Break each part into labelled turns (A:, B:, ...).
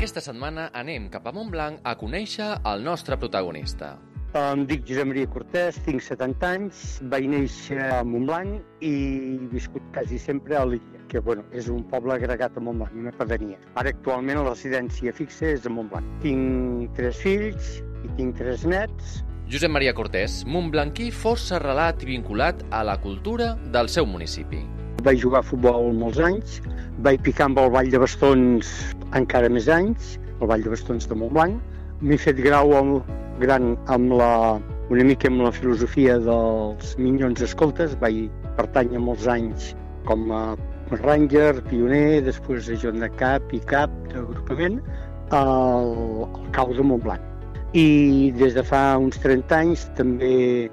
A: Aquesta setmana anem cap a Montblanc a conèixer el nostre protagonista.
B: Em dic Josep Maria Cortés, tinc 70 anys, vaig néixer a Montblanc i he viscut quasi sempre a l'illa, que bueno, és un poble agregat a Montblanc, una pedania. Ara actualment la residència fixa és a Montblanc. Tinc tres fills i tinc tres nets.
A: Josep Maria Cortés, montblanquí força arrelat i vinculat a la cultura del seu municipi.
B: Vaig jugar a futbol molts anys, vaig picar amb el Vall de Bastons encara més anys, el Vall de Bastons de Montblanc. M'he fet grau amb, gran amb la, una mica amb la filosofia dels Minyons Escoltes. Vaig pertànyer molts anys com a ranger, pioner, després Joan de Cap i Cap d'agrupament al, al cau de Montblanc. I des de fa uns 30 anys també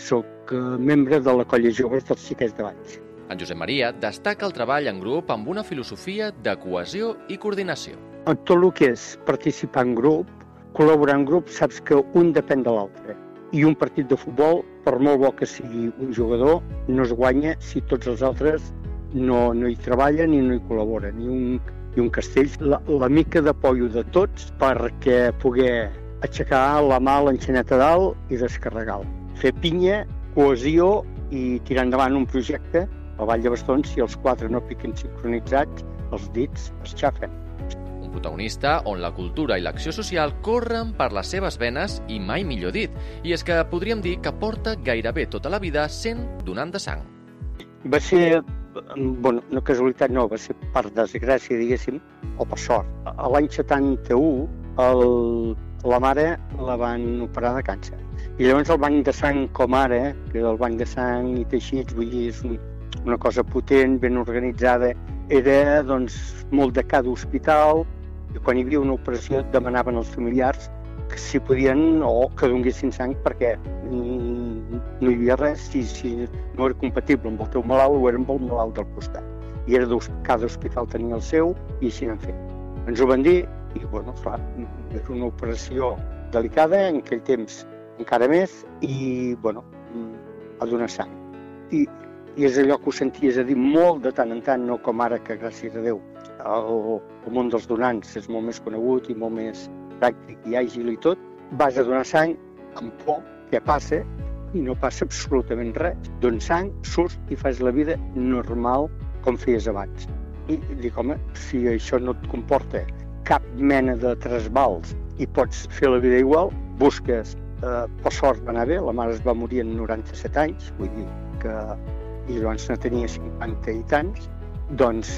B: sóc eh, membre de la colla joves dels xiquets de Valls.
A: En Josep Maria destaca el treball en grup amb una filosofia de cohesió i coordinació.
B: En tot el que és participar en grup, col·laborar en grup, saps que un depèn de l'altre. I un partit de futbol, per molt bo que sigui un jugador, no es guanya si tots els altres no, no hi treballen i no hi col·laboren. I un, i un castell, la, la mica de de tots perquè poder aixecar la mà a l'enxaneta dalt i descarregar-la. Fer pinya, cohesió i tirar endavant un projecte al Vall de Bastons, si els quatre no piquen sincronitzats, els dits es xafen.
A: Un protagonista on la cultura i l'acció social corren per les seves venes i mai millor dit. I és que podríem dir que porta gairebé tota la vida sent donant de sang.
B: Va ser, bueno, no casualitat no, va ser per desgràcia, diguéssim, o per sort. A L'any 71, el, la mare la van operar de càncer. I llavors el banc de sang com ara, que el banc de sang i teixits, vull dir, és un, una cosa potent, ben organitzada, era doncs, molt de cada hospital, i quan hi havia una operació demanaven als familiars que si podien o que donguessin sang perquè mm, no hi havia res si, si no era compatible amb el teu malalt o era amb el malalt del costat. I era dos, cada hospital tenia el seu i així n'han fet. Ens ho van dir i, bueno, clar, era una operació delicada, en aquell temps encara més, i, bueno, a donar sang. I, i és allò que ho senties a dir molt de tant en tant, no com ara que, gràcies a Déu, el, el món dels donants és molt més conegut i molt més pràctic i àgil i tot, vas a donar sang amb por, què passa? I no passa absolutament res. Dones sang, surts i fas la vida normal com feies abans. I dic, home, si això no et comporta cap mena de trasbals i pots fer la vida igual, busques, eh, per sort va anar bé, la mare es va morir en 97 anys, vull dir que i llavors no tenia 50 i tants, doncs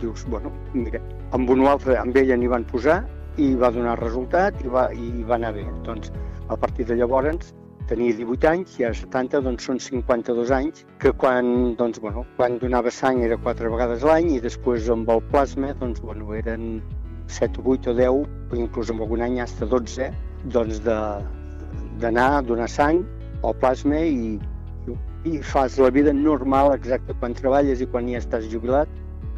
B: dius, bueno, mira, amb un altre, amb ella n'hi van posar i va donar resultat i va, i va anar bé. Doncs a partir de llavors tenia 18 anys i a 70 doncs, són 52 anys, que quan, doncs, bueno, quan donava sang era 4 vegades l'any i després amb el plasma doncs, bueno, eren 7 o 8 o 10, o inclús en algun any fins a 12, doncs d'anar a donar sang o plasma i, i fas la vida normal exacte quan treballes i quan ja estàs jubilat,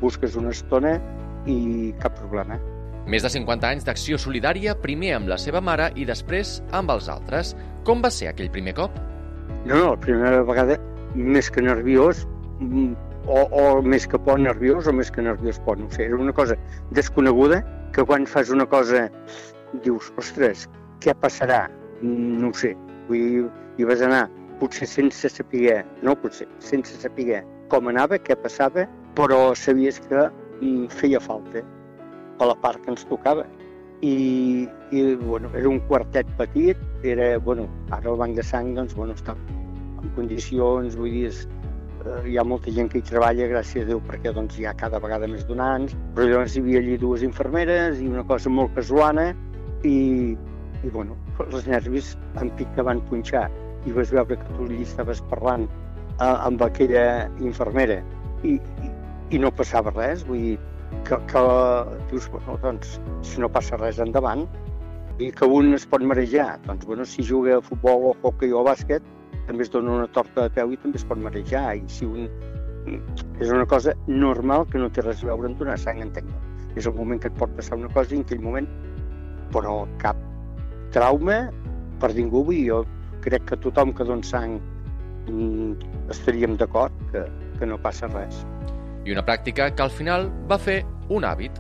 B: busques una estona i cap problema.
A: Més de 50 anys d'acció solidària, primer amb la seva mare i després amb els altres. Com va ser aquell primer cop?
B: No, no, la primera vegada més que nerviós, o, o més que por nerviós o més que nerviós por, no sé, era una cosa desconeguda que quan fas una cosa dius, ostres, què passarà? No ho sé, vull dir, hi vas anar potser sense saber, no potser, sense saber com anava, què passava, però sabies que mm, feia falta a la part que ens tocava. I, i bueno, era un quartet petit, era, bueno, ara el banc de sang doncs, bueno, està en condicions, vull dir, eh, hi ha molta gent que hi treballa, gràcies a Déu, perquè doncs, hi ha cada vegada més donants, però llavors hi havia allí dues infermeres i una cosa molt casuana i, i bueno, els nervis en pic que van punxar i vas veure que tu allí estaves parlant eh, amb aquella infermera i, i, i no passava res, vull dir, que, que dius, bueno, doncs, si no passa res endavant, i que un es pot marejar, doncs, bueno, si juga a futbol o hockey o bàsquet, també es dona una torta de peu i també es pot marejar, i si un... És una cosa normal que no té res a veure amb donar sang, entenc. És el moment que et pot passar una cosa i en aquell moment, però cap trauma per ningú, vull dir, jo crec que tothom que dona sang mm, estaríem d'acord que, que no passa res.
A: I una pràctica que al final va fer un hàbit.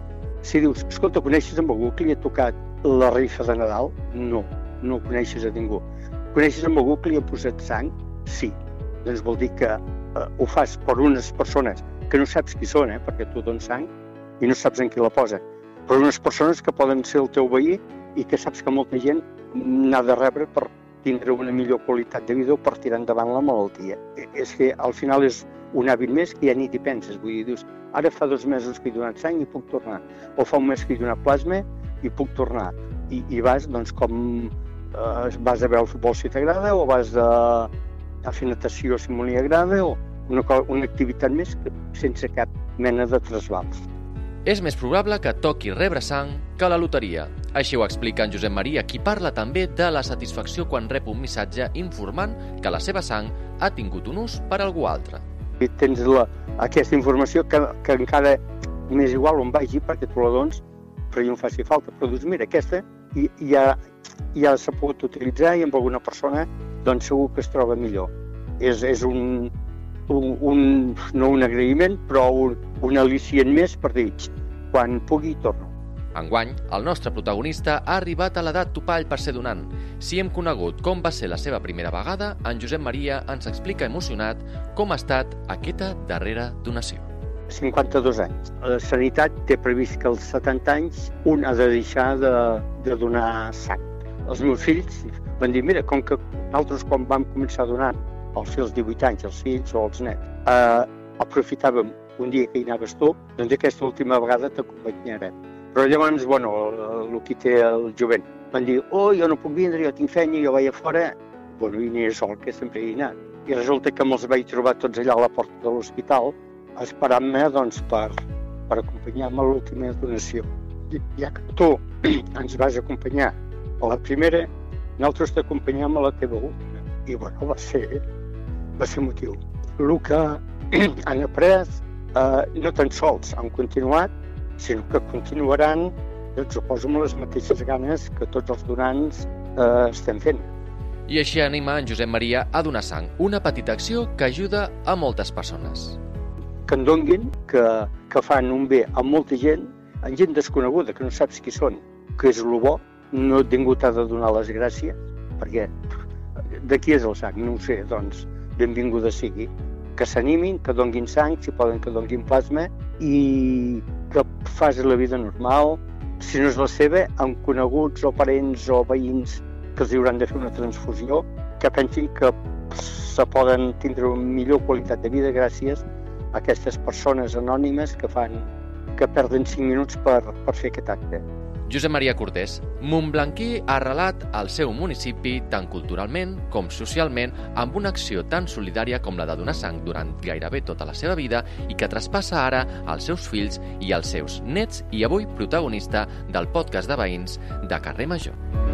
B: Si dius, escolta, coneixes amb algú que li ha tocat la rifa de Nadal? No, no coneixes a ningú. Coneixes amb algú que li ha posat sang? Sí. Doncs vol dir que eh, ho fas per unes persones que no saps qui són, eh, perquè tu dones sang i no saps en qui la posa, però unes persones que poden ser el teu veí i que saps que molta gent n'ha de rebre per tindre una millor qualitat de vida o per tirar endavant la malaltia. E, és que al final és un hàbit més que ja ni t'hi penses. Vull dir, dius, ara fa dos mesos que he donat sang i puc tornar. O fa un mes que he donat plasma i puc tornar. I, i vas, doncs, com eh, vas a veure el futbol si t'agrada o vas a, a fer natació si m'hi agrada o una, una activitat més que, sense cap mena de trasbals.
A: És més probable que toqui rebre sang que la loteria. Així ho explica en Josep Maria, qui parla també de la satisfacció quan rep un missatge informant que la seva sang ha tingut un ús per a algú altre.
B: I tens la, aquesta informació que, que encara m'és igual on vagi perquè tu la dones, però jo em faci falta. Però dius, mira, aquesta ja, ja s'ha pogut utilitzar i amb alguna persona doncs segur que es troba millor. És, és un, un, un, no un agraïment, però un, un al·licient més per dir, quan pugui torno.
A: Enguany, el nostre protagonista ha arribat a l'edat topall per ser donant. Si hem conegut com va ser la seva primera vegada, en Josep Maria ens explica emocionat com ha estat aquesta darrera donació.
B: 52 anys. La Sanitat té previst que als 70 anys un ha de deixar de, de donar sang. Els meus fills van dir, mira, com que nosaltres quan vam començar a donar, els fills 18 anys, els fills o els nets, eh, aprofitàvem un dia que hi anaves tu, doncs aquesta última vegada t'acompanyarem. Però llavors, bueno, el, el que té el jovent, van dir, oh, jo no puc vindre, jo tinc feina, jo vaig a fora, bueno, i aniré sol, que sempre hi he anat. I resulta que me'ls vaig trobar tots allà a la porta de l'hospital, esperant-me doncs, per, per acompanyar-me a l'última donació. I, ja que tu ens vas acompanyar a la primera, nosaltres t'acompanyem a la teva última. I bueno, va ser, va ser motiu. El que han après, eh, no tan sols han continuat, sinó que continuaran, doncs, suposo, amb les mateixes ganes que tots els donants eh, estem fent.
A: I així anima en Josep Maria a donar sang, una petita acció que ajuda a moltes persones
B: que en donguin, que, que fan un bé a molta gent, en gent desconeguda, que no saps qui són, que és el bo, no ningú t'ha de donar les gràcies, perquè de qui és el sang? No ho sé, doncs benvinguda sigui. Que s'animin, que donguin sang, si poden que donguin plasma, i que facin la vida normal. Si no és la seva, amb coneguts o parents o veïns que els hauran de fer una transfusió, que pensin que se poden tindre una millor qualitat de vida gràcies aquestes persones anònimes que fan que perden 5 minuts per, per fer aquest acte.
A: Josep Maria Cortés, Montblanquí ha arrelat al seu municipi tant culturalment com socialment amb una acció tan solidària com la de donar sang durant gairebé tota la seva vida i que traspassa ara als seus fills i als seus nets i avui protagonista del podcast de veïns de Carrer Major.